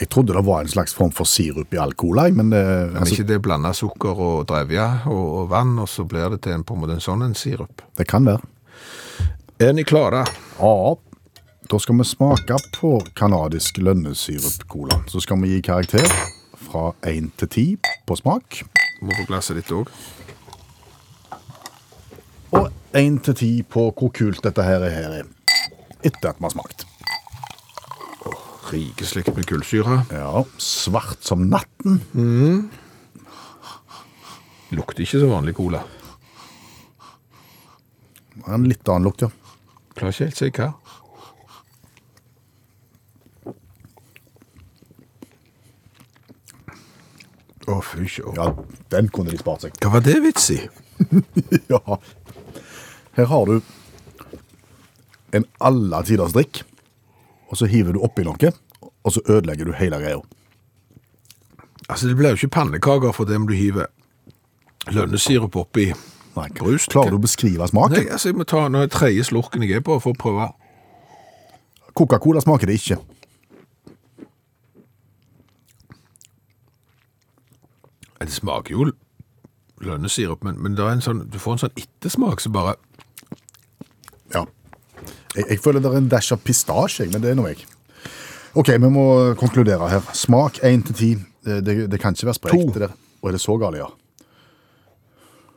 Jeg trodde det var en slags form for sirup i all cola, jeg, men det, Kan altså, ikke det blanda sukker og drevja og, og vann, og så blir det til en, på en måte en sånn en sirup? det kan være. Er ni klare? Ja, da skal vi smake på kanadisk lønnesirup-cola. Så skal vi gi karakter fra 1 til 10 på smak, Må få glasset ditt òg. og 1 til 10 på hvor kult dette her er her er. Etter at vi har smakt. Rikeslikt med kullsyre. Ja, svart som natten. Lukter ikke så vanlig cola. En litt annen lukt, ja. Klarer ikke helt si hva. Å, fy sjå. Ja, den kunne de spart seg. Hva var det vits i? [LAUGHS] Ja. Her har du en alle tiders drikk, og så hiver du oppi noe, og så ødelegger du hele greia. Altså, det blir jo ikke pannekaker for det om du hiver lønnesirup oppi Nei, brus. Klarer du å beskrive Nei, altså, jeg må ta den tredje slurken jeg er på for å prøve. Coca-Cola smaker det ikke. Det smaker jo lønnesirup, men, men det en sånn, du får en sånn ettersmak som bare Ja. Jeg, jeg føler det er en dash av pistasje, men det er nå jeg. Ok, vi må konkludere her. Smak 1 til 10. Det, kan ikke være sprekt. To. Og er det så galt, ja?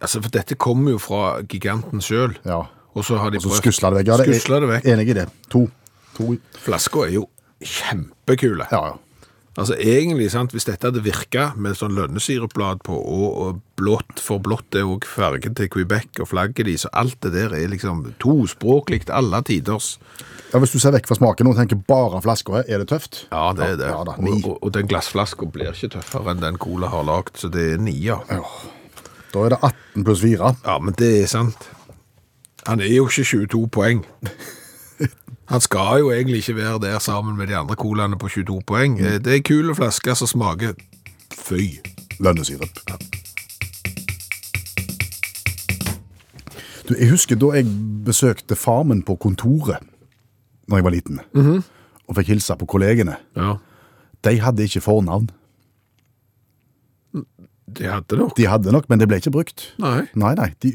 Altså, for dette kommer jo fra giganten sjøl. Ja. Og så har de prøvd. skusla det vekk. Ja, det er- det vekk. Enig i det. To. to. Flaska er jo kjempekule. Ja, ja. Altså egentlig, sant, Hvis dette hadde virka med sånn lønnesiruplad på, og, og blått for blått er òg fargen til Quebec og flagget deres, så alt det der er liksom tospråklig alle tiders. ja. Hvis du ser vekk fra smaken og tenker bare flaska, er det tøft? Ja, det er det. Ja, da, og, og, og den glassflaska blir ikke tøffere enn den Cola har lagd, så det er nier. Ja. Da er det 18 pluss 4. Ja, men det er sant. Han er jo ikke 22 poeng. Han skal jo egentlig ikke være der sammen med de andre colaene på 22 poeng. Eh, Det er kule flasker som smaker føy. Lønnesirup. Du, jeg husker da jeg besøkte farmen på kontoret når jeg var liten, og fikk hilse på kollegene. Ja, De hadde ikke fornavn. de hadde nok. De hadde nok, men det ble ikke brukt. Nei. Nei, nei. De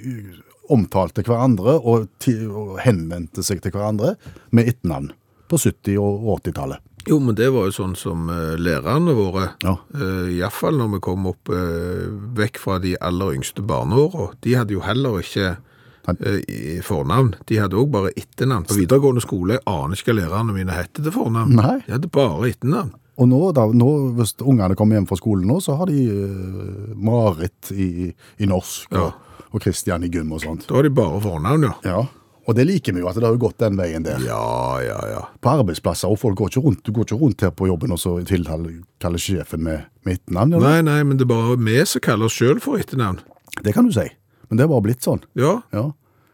omtalte hverandre og, og henvendte seg til hverandre med etternavn på 70- og 80-tallet. Jo, men det var jo sånn som eh, lærerne våre, Ja. uh, iallfall når vi kom opp uh, vekk fra de aller yngste barneåra, de hadde jo heller ikke uh, fornavn. De hadde òg bare etternavn. På videregående skole jeg aner ikke hva lærerne mine het til fornavn. Nei. De hadde bare etternavn. Og nå, da, nå, hvis ungene kommer hjem fra skolen nå, så har de uh, Marit i, i norsk Ja. og, og Christian i gym og sånt. Da har de bare fornavn, ja. Ja. Og det liker vi jo, at det har jo gått den veien der. Ja, ja, ja. På arbeidsplasser, og folk går ikke rundt, du går ikke rundt her på jobben og så tiltaler kaller sjefen med, med etternavn. eller? Nei, nei, men det er bare vi som kaller oss sjøl for etternavn. Det kan du si. Men det har bare blitt sånn. Ja, Ja.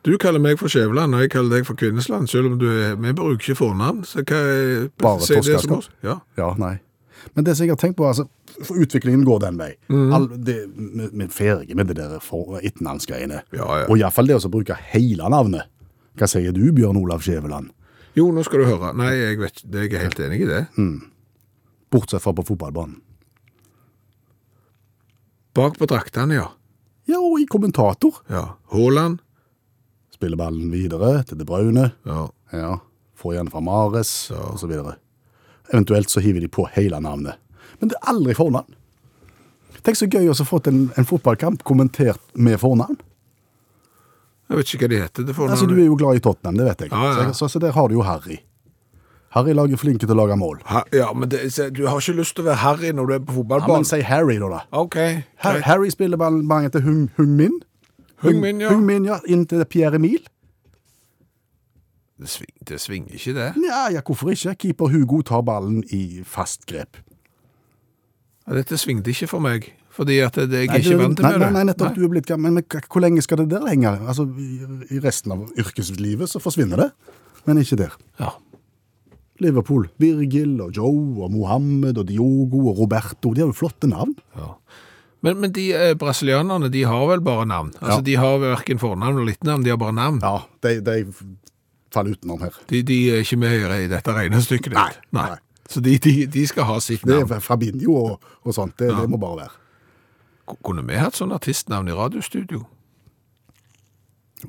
du kaller meg for Skjæveland, og jeg kaller deg for Kvinnesland, selv om du er Vi bruker ikke fornavn, så hva er Bare det oss. Ja. Ja, nei. Men det som jeg har tenkt på, altså, for utviklingen går den vei. Mm. All, det, vi er ferdige med det der etternavnsgreiene. Ja, ja. Og iallfall det å bruke hele navnet. Hva sier du, Bjørn Olav Skjæveland? Jo, nå skal du høre. Nei, jeg, vet, jeg er helt enig i det. Bortsett fra på fotballbanen. Bak på draktene, ja. Ja, og i kommentator. Ja. Haaland. Spiller ballen videre til De Braune. Ja. Ja, får igjen fra Mares, så videre. Eventuelt så hiver de på hele navnet. Men det er aldri fornavn. Tenk så gøy å ha fått en, en fotballkamp kommentert med fornavn. Jeg vet ikke hva de heter. Det får Altså, du er jo glad i Tottenham, det vet jeg. Ja, ja. Så, så, så der har du jo Harry. Harry lager flinke til å lage mål. Ha, ja, men det, du har ikke lyst til å være Harry når du er på Ja, men si Harry, da. da. OK. Har. Harry spiller ballen til Hung, Hung Min. Hung Min, ja. Hung Min, ja. Inn til Pierre Emil. Det, sving, det svinger ikke, det. Ja, ja, hvorfor ikke? Keeper Hugo tar ballen i fast grep. Ja, Dette svingte ikke for meg, fordi at det, jeg er ikke vant til nei, med nei, det. Nei, nettopp, du er blitt gammel. Men hvor lenge skal det der henge? Altså, i, resten av yrkeslivet så forsvinner det, men ikke der. Ja. Liverpool. Virgil og Joe og Mohammed og Diogo og Roberto. De har jo flotte navn. Ja. Men, men de eh, brasilianerne, de har vel bare navn? Altså, Ja. De har verken fornavn eller etternavn, de har bare navn. Ja, de, de faller utenom her. De, de er ikke med i dette regnestykket. Nei, ditt. nei. Så de, de, de skal ha sitt navn? Det er Fabinho og, og sånt. Det, det må bare være. Kunne vi hatt sånn artistnavn i radiostudio?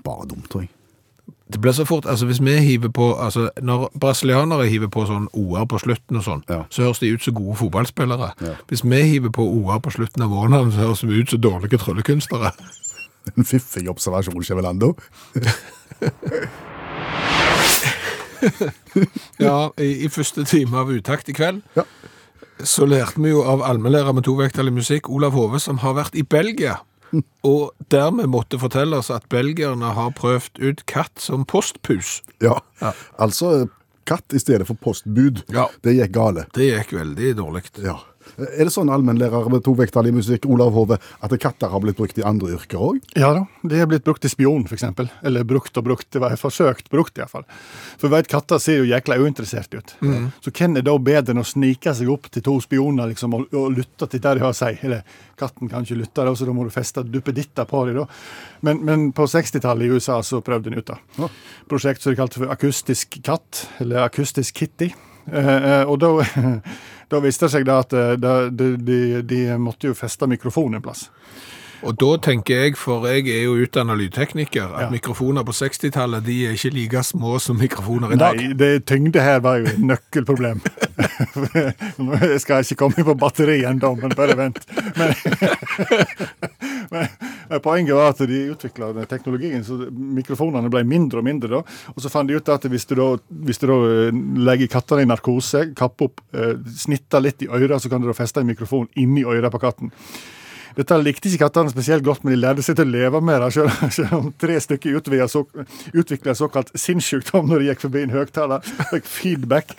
Bare dumt, tror jeg. Det blir så fort, altså Hvis vi hiver på altså Når brasilianere hiver på sånn OR på slutten og sånn, Ja. så høres de ut som gode fotballspillere. Ja. Hvis vi hiver på OR på slutten av våren, så høres vi ut som dårlige tryllekunstnere. [LAUGHS] En fiffig observasjon, Chevelando. [LAUGHS] [LAUGHS] Ja, i, i første time av Utakt i kveld Ja. så lærte vi jo av allmennlærer med tovektig musikk, Olav Hove, som har vært i Belgia. [LAUGHS] Og dermed måtte fortelle oss at belgierne har prøvd ut katt som postpus. Ja. Altså katt i stedet for postbud. Ja. Det gikk gale. Det gikk veldig dårlig. Ja. Er det sånn allmennlærer med tovektig musikk, Olav Hove, at katter har blitt brukt i andre yrker òg? Ja da, de er blitt brukt i spion, eksempel. Eller brukt og brukt. Det var forsøkt brukt, iallfall. For vet, katter ser jo jækla uinteressert ut. Så hvem er da bedre enn å snike seg opp til to spioner liksom, og, og lytte til det de har å si? Eller katten kan ikke lytte, da, så da må du feste duppeditter på dem. da. Men, men på 60-tallet i USA så prøvde en ut det. Prosjekt som de kalte for akustisk katt, eller akustisk kitty. Eh, eh, og da, [LAUGHS] da viste det seg da at eh, de, de, de måtte jo feste mikrofonen en plass. Og da tenker jeg, for jeg er jo utdannet lydtekniker, at Ja. mikrofoner på 60-tallet de er ikke like små som mikrofoner i dag. Nei, det tyngde her var jo et nøkkelproblem. jeg skal ikke komme på batteri ennå, men bare vent. Men, men poenget var at de utvikla teknologien, så mikrofonene ble mindre og mindre. da, Og så fant de ut at hvis du da, hvis du da eh, legger kattene i narkose, kapper opp, eh, snitter litt i øret, så kan du da feste en mikrofon inni øret på katten. Dette likte ikke kattene spesielt godt, men de lærte seg til å leve med det, selv, om tre stykker utvikla såkalt sinnssykdom når de gikk forbi en høyttaler. Fikk feedback.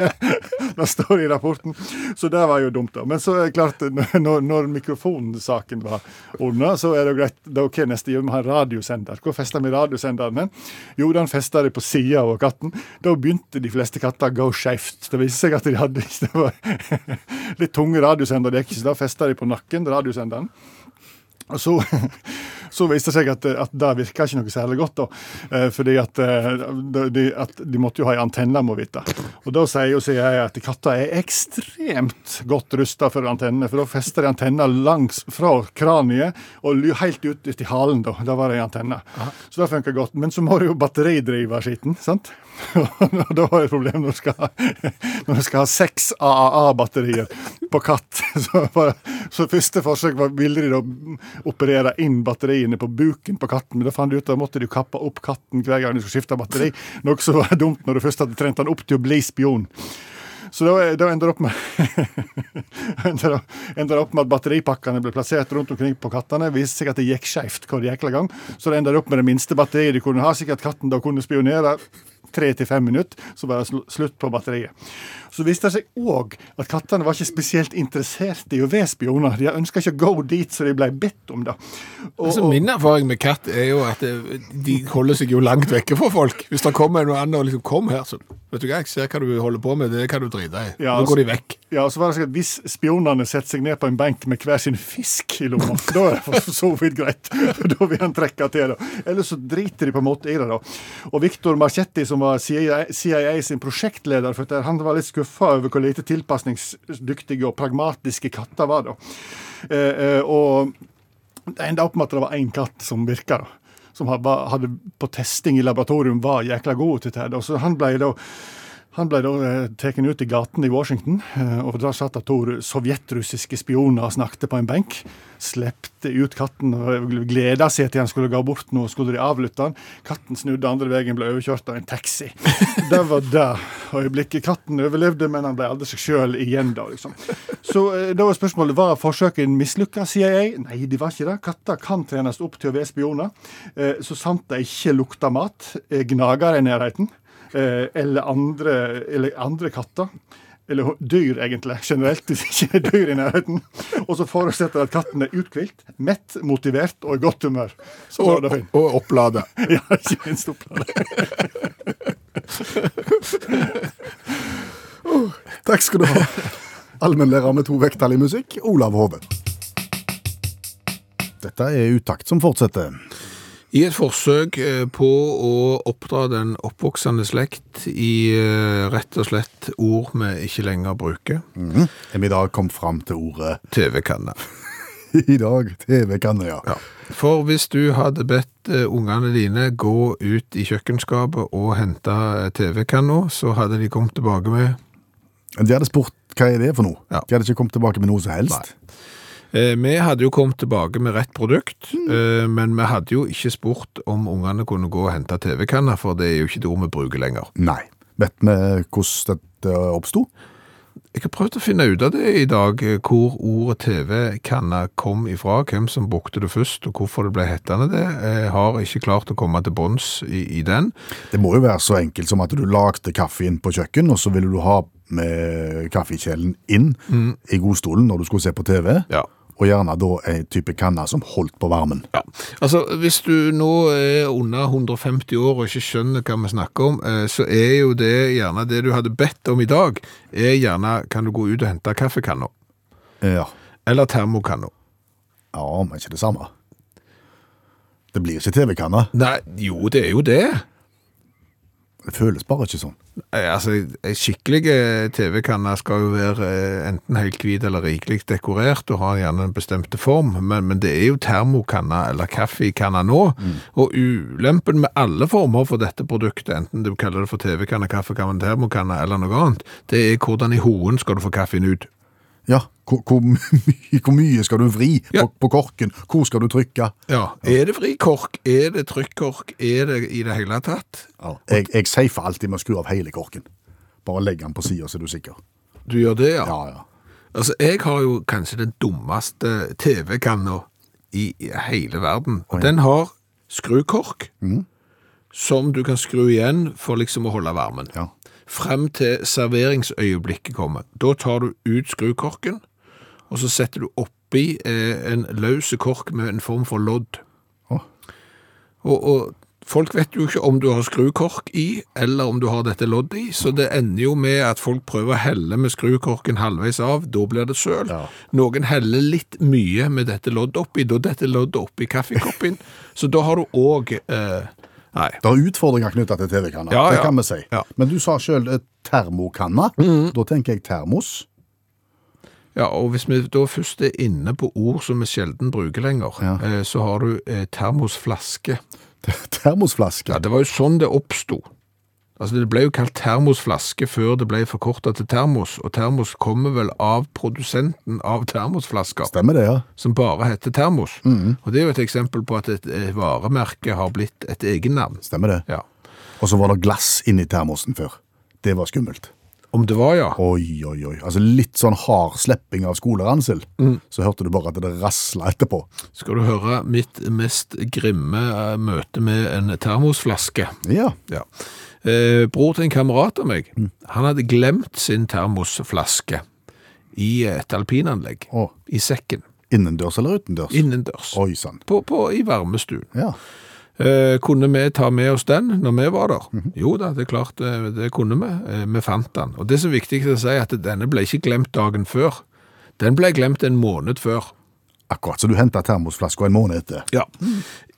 [LAUGHS] det står i rapporten. Så det var jo dumt, da. Men så er det klart, når, når mikrofonsaken var ordna, så er det jo greit. er ok, neste gjør vi har en radiosender. Hvor fester vi radiosenderen Men Jo, den festa de på sida av katten. Da begynte de fleste katter å gå skeivt. Det viste seg at de hadde det var [LAUGHS] litt tunge radiosender. Det gikk ikke, så da festa de på nakken. Radiosenderen. Og så, [LAUGHS] så viste det seg at, at det virka ikke noe særlig godt, da. Eh, fordi at, eh, de, at de måtte jo ha ei antenne, må vite. Og da sier jo sier jeg at katter er ekstremt godt rusta for antennene, for da fester de antenna langs fra kraniet og helt ut, i halen, da. Da var det ei antenne. Så det funka godt. Men så må du jo batteridrive skitten, sant? Og [LAUGHS] da har du et problem når du skal når du skal ha seks AAA-batterier på katt. [LAUGHS] Så, bare, så første forsøk var, ville de da operere inn batteriene på buken på katten, men da fant de ut at da måtte kappe opp katten hver gang de skulle skifte batteri. Noe som var dumt når du først hadde trent den opp til å bli spion. Så da, da ender det opp med [LAUGHS] ender opp med at batteripakkene ble plassert rundt omkring på kattene. Viste seg at det gikk skeivt hver jækla gang. Så det ender opp med det minste batteriet de kunne ha, Sikkert katten da kunne spionere tre til fem minutter, så var det slutt på batteriet. Så viste det seg òg at kattene var ikke spesielt interessert i å være spioner. De ønska ikke å gå dit, så de ble bedt om det. Og, Altså, min erfaring med katt er jo at eh, de holder seg jo langt vekke fra folk. Hvis det kommer noe annet og liksom 'kom her', så vet du hva, jeg ser hva du holder på med, det kan du drite i. Ja, Nå altså- går de vekk. Ja, og så var det sånn at Hvis spionene setter seg ned på en benk med hver sin fisk i lomma, [LAUGHS] da er det for så vidt greit. [LAUGHS] Da vil han trekke til. da. Eller så driter de på en måte i det. da. Og Victor Marchetti, som var CIA, CIA sin prosjektleder, for dette, han var litt skuffa over hvor lite tilpasningsdyktige og pragmatiske katter var. da. Eh, eh, og Det enda opp med at det var én katt som virka. Som hadde på testing i laboratorium var jækla god til det. Og så han ble da han ble da eh, tatt ut i gaten i Washington, eh, og der satt det to sovjetrussiske spioner og snakket på en benk. Slepte ut katten og gleda seg til han skulle gå bort nå, skulle de avlytte han. Katten snudde andre veien, ble overkjørt av en taxi. [LAUGHS] Det var det øyeblikket. Katten overlevde, men han ble aldri seg sjøl igjen da, liksom. Så eh, da var spørsmålet var forsøket mislykka, sier jeg. Nei, de var ikke det. Katter kan trenes opp til å være spioner, så sant de ikke lukter mat, gnager i nærheten eller andre, eller andre katter. Eller dyr, egentlig. Generelt ikke er dyr i nærheten. Og så forutsetter at katten er uthvilt, mett, motivert og i godt humør. Så Og, det fint. og opplade. [LAUGHS] Ja, ikke minst opplade. [LAUGHS] Takk skal du ha. Allmennlærer med to vekttall i musikk, Olav Hove. Dette er utakt som fortsetter. I et forsøk eh, på å oppdra den oppvoksende slekt i eh, rett og slett ord vi ikke lenger bruker, Er vi i dag kommet fram til ordet TV-kanne. [LAUGHS] i dag? TV-kanne, ja. Ja. For hvis du hadde bedt eh, ungene dine gå ut i kjøkkenskapet og hente TV-kanna, så hadde de kommet tilbake med De hadde spurt hva er det for noe. Ja. De hadde ikke kommet tilbake med noe som helst. Eh, Vi hadde jo kommet tilbake med rett produkt, mm. men vi hadde jo ikke spurt om ungene kunne gå og hente TV-kanner, for det er jo ikke det vi bruker lenger. Nei. Vet vi hvordan dette oppsto? Jeg har prøvd å finne ut av det i dag, eh, hvor ordet TV-kanne kom ifra, hvem som brukte det først, og hvorfor det ble hettende det. Jeg har ikke klart å komme til bunns i, i den. Det må jo være så enkelt som at du lagde kaffen på kjøkken, og så ville du ha med kaffekjelen inn i godstolen når du skulle se på TV, Ja. Og gjerne da en type kanne som holdt på varmen. Ja, altså hvis du nå er under 150 år og ikke skjønner hva vi snakker om, eh, så er jo det gjerne det du hadde bedt om i dag, er gjerne kan du gå ut og hente kaffekanna. Ja. eller termokanna. ja, men ikke det samme. Det blir ikke TV-kanna. Nei, jo det er jo det. Det føles bare ikke sånn. Altså, Skikkelige skikkelig eh, TV-kanne skal jo være eh, enten helt hvit eller rikelig dekorert og har gjerne en bestemte form, men, men det er jo termokanner eller kaffekanner nå, og ulempen med alle former for dette produktet, enten du kaller det for TV-kanne, kaffekanne, termokanne eller noe annet, det er hvordan i hoen skal du få kaffen ut. Ja, hvor, hvor, mye, hvor mye skal du vri Ja. på, på korken? Hvor skal du trykke? Ja, er det vrikork? Er det trykkork? Er det i det hele tatt? Ja. Jeg, jeg safer alltid med å skru av hele korken. Bare legg den på sida, så er du sikker. Du gjør det, ja? Ja, ja. Altså, jeg har jo kanskje den dummeste TV-kanna i i hele verden. Og den har skrukork, som du kan skru igjen for liksom å holde varmen. ja. Frem til serveringsøyeblikket kommer. Da tar du ut skrukorken, og så setter du oppi eh, en løs kork med en form for lodd. Og, og folk vet jo ikke om du har skrukork i, eller om du har dette loddet i, så det ender jo med at folk prøver å helle med skrukorken halvveis av, da blir det søl. Ja. Noen heller litt mye med dette loddet oppi, da dette loddet oppi kaffekoppen, [LAUGHS] så da har du òg eh, Nei. Det er utfordringer knytta til TV-kanner, Ja, det kan vi si. Mm. Men du sa sjøl termokanne. Da tenker jeg termos. Ja, og hvis vi da først er inne på ord som vi sjelden bruker lenger, eh, så har du eh, termosflaske. [LAUGHS] Termosflaske. Ja, det var jo sånn det oppsto. Altså, det ble jo kalt termosflaske før det ble forkortet til termos, og termos kommer vel av produsenten av termosflasker, Stemmer det, ja. som bare heter termos. Og det er jo et eksempel på at et varemerke har blitt et egennavn. Stemmer det. Ja. Og så var det glass inni termosen før. Det var skummelt. Om det var, ja. Oi, oi, oi. Altså litt sånn hard slepping av skoleransel. Mm. Så hørte du bare at det rasla etterpå. Skal du høre mitt mest grimme eh, møte med en termosflaske? Ja. Ja. Eh, bror til en kamerat av meg, han hadde glemt sin termosflaske i et alpinanlegg, Oh. i sekken, Innendørs eller utendørs? innendørs, Oi sann. på, på, i varmestuen. Ja. Eh, kunne vi ta med oss den når vi var der? Jo da, det er klart, eh, det kunne vi. Eh, vi fant den. Og det som er viktig å si, at denne ble ikke glemt dagen før. Den ble glemt en måned før. Akkurat så du henta termosflaska en måned etter. Ja.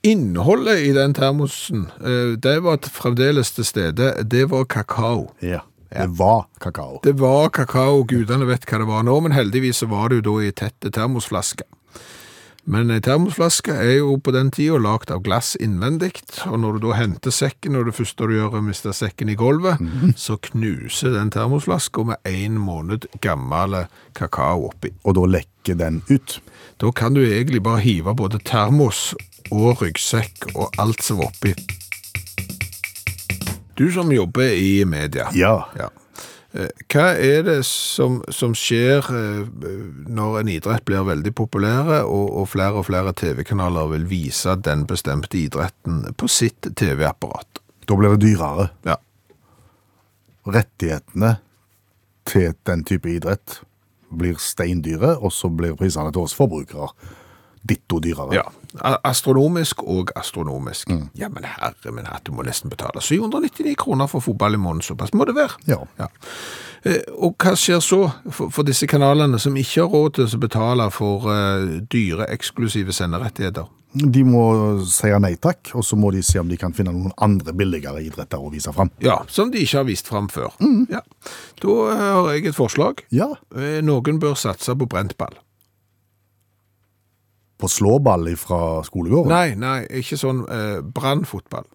Innholdet i den termosen, eh, det var fremdeles til stede. Det var kakao. Ja. Det var kakao. Det var kakao, gudene vet hva det var nå, men heldigvis var det jo da i tette termosflasker. Men ei termosflaske er jo på den tida lagd av glass innvendig, og når du da henter sekken, og det første du gjør er å miste sekken i gulvet, så knuser den termosflaska med en måned gammel kakao oppi. Og da lekker den ut. Da kan du egentlig bare hive både termos og ryggsekk og alt som var oppi. Du som jobber i media. Ja. Ja. Eh, Hva er det som, som skjer eh, når en idrett blir veldig populær, og, og flere og flere TV-kanaler vil vise den bestemte idretten på sitt TV-apparat? Da blir det dyrere. Ja. Rettighetene til den type idrett blir steindyre, og så blir prisene til oss forbrukere ditto dyrere. ja. Astronomisk og astronomisk. Ja, men herre min hatt, du må nesten betale 799 kroner for fotball i måneden, såpass må det være. Ja. ja. Og hva skjer så for, for disse kanalene som ikke har råd til å betale for uh, dyre, eksklusive senderettigheter? De må si nei takk, og så må de se om de kan finne noen andre billigere idretter å vise fram. Ja, som de ikke har vist fram før. Ja. Da eh, har jeg et forslag. Ja, Eh, Noen bør satse på brentball. På slåball fra skolegården. Nei, nei, ikke sånn eh, brannfotball.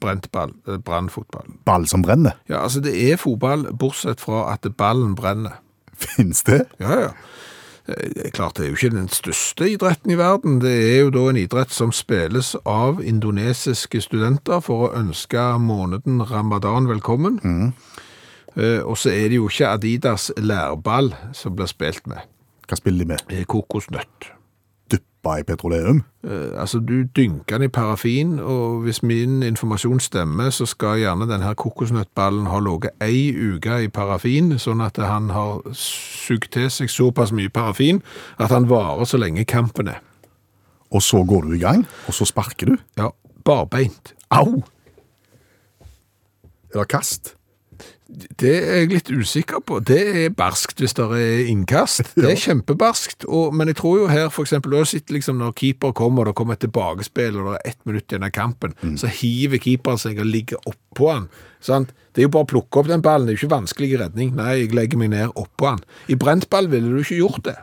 Brentball, eh, brannfotball. Ball som brenner. Ja, altså det er fotball, bortsett fra at ballen brenner. Fins det? Ja, ja. Eh, klart, det er jo ikke den største idretten i verden. Det er jo da en idrett som spilles av indonesiske studenter for å ønske måneden ramadan velkommen. Mm. Og så er det jo ikke Adidas lærball som blir spilt med. Hva spiller de med? Det er kokosnøtt. Duppa i petroleum? Eh, Altså, du dynker den i parafin, og hvis min informasjon stemmer, så skal gjerne denne kokosnøttballen ha ligget ei uke i parafin, sånn at han har sugd til seg såpass mye parafin at han varer så lenge kampen er. Og så går du i gang, og så sparker du? Ja, barbeint. Au! Eller kast? Det er jeg litt usikker på. Det er barskt hvis det er innkast. [LAUGHS] Det er kjempebarskt. Og, men jeg tror jo her, sett liksom når keeper kommer, og det kommer et tilbakespill, og det er ett minutt igjen av kampen, så hiver keeperen seg og ligger oppå han. Sant? Det er jo bare å plukke opp den ballen. Det er jo ikke vanskelig redning. Nei, jeg legger meg ned oppå han. I brentball ville du ikke gjort det.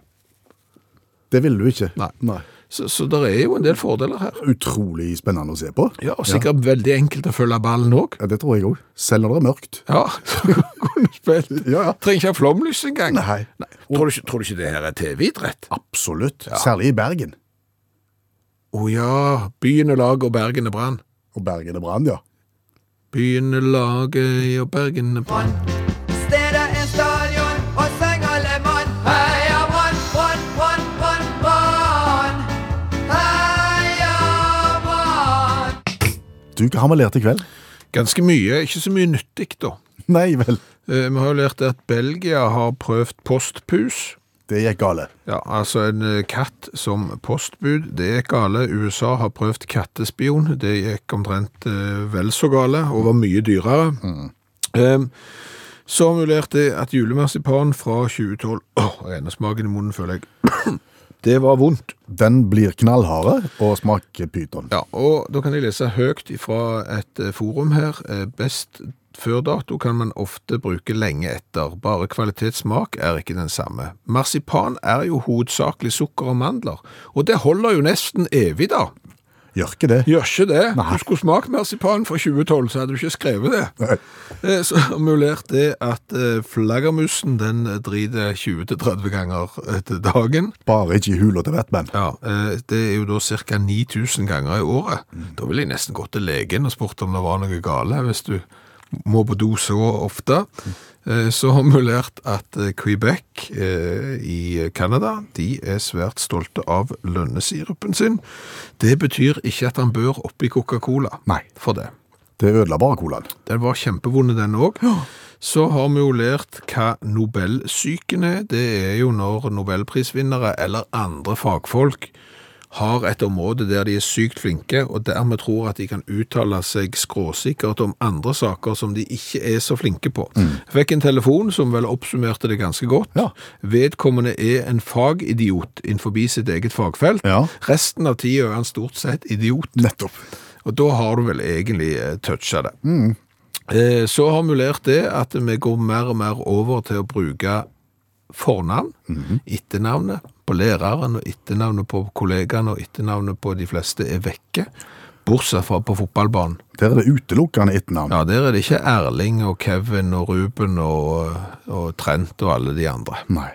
Det ville du ikke. Nei. Så, så det er jo en del fordeler her. Utrolig spennende å se på. Ja, og sikkert veldig enkelt å følge ballen òg. Ja, det tror jeg òg. Selv når det er mørkt. Ja, [LAUGHS] så kunne du spilt. Ja, ja. Trenger ikke ha flomlys engang. Nei. Tror, du tror du ikke det her er TV-idrett? Absolutt. Særlig i Bergen. Å ja, byen er lag og Bergen er brann. Og Bergen er brann, ja. Byen er laget og Bergen er brann. Du, hva har vi lært i kveld? Ganske mye, ikke så mye nyttig da. Nei vel, Eh, Vi har jo lært at Belgia har prøvd postpus. det gikk gale. Ja, altså en eh, katt som postbud, det gikk gale. USA har prøvd kattespion, det gikk omtrent eh, vel så gale, og var mye dyrere. Eh, så har vi lært det at julemarsipan fra 2012, åh, renesmaken i munnen føler jeg, det var vondt. Den blir knallharde og smaker pyton. Ja, og da kan jeg lese høyt fra et eh, forum her. Eh, Best før dato kan man ofte bruke lenge etter. Bare kvalitetssmak er ikke den samme. Marsipan er jo hovedsakelig sukker og mandler, og det holder jo nesten evig da. Gjør ikke det? Gjør ikke det. Nei. Du skulle smakt marsipan fra 2012, så hadde du ikke skrevet det. Nei. Eh, Så har vi lært det at eh, flaggermusen den driter 20-30 ganger etter dagen. Bare ikke i hula til Batman. Ja, eh, det er jo da ca. 9000 ganger i året. Da ville jeg nesten gått til legen og spurt om det var noe gale, hvis du må på do så ofte. Eh, Så har vi lært at eh, Quebec eh, i Canada, de er svært stolte av lønnesirupen sin. Det betyr ikke at han bør oppi Coca-Cola Nei. for det. Det ødela bare colaen. Den var kjempevonde den òg. Så har vi jo lært hva Nobelsyken er. Det er jo når nobelprisvinnere eller andre fagfolk har et område der de er sykt flinke, og dermed tror at de kan uttale seg skråsikkert om andre saker som de ikke er så flinke på. Jeg fikk en telefon som vel oppsummerte det ganske godt. Ja. Vedkommende er en fagidiot innenfor sitt eget fagfelt. Ja. Resten av tida er han stort sett idiot. Nettopp. Og da har du vel egentlig eh, toucha det. Mm. Så har mulert det at vi går mer og mer over til å bruke fornavn, etternavnet, på læreren, og etternavnet på kollegaene og etternavnet på de fleste er vekke. Bortsett fra på fotballbanen. Der er det utelukkende etternavn. Ja, der er det ikke Erling og Kevin og Ruben og, og Trent og alle de andre. Nei.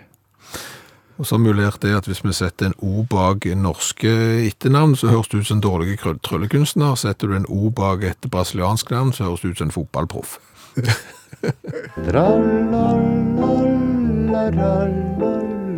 Og så mulert det at hvis vi setter en O bak norske etternavn, så høres det ut som en dårlig tryllekunstner. Setter du en O bak et brasiliansk navn, så høres det ut som en fotballproff. [LAUGHS]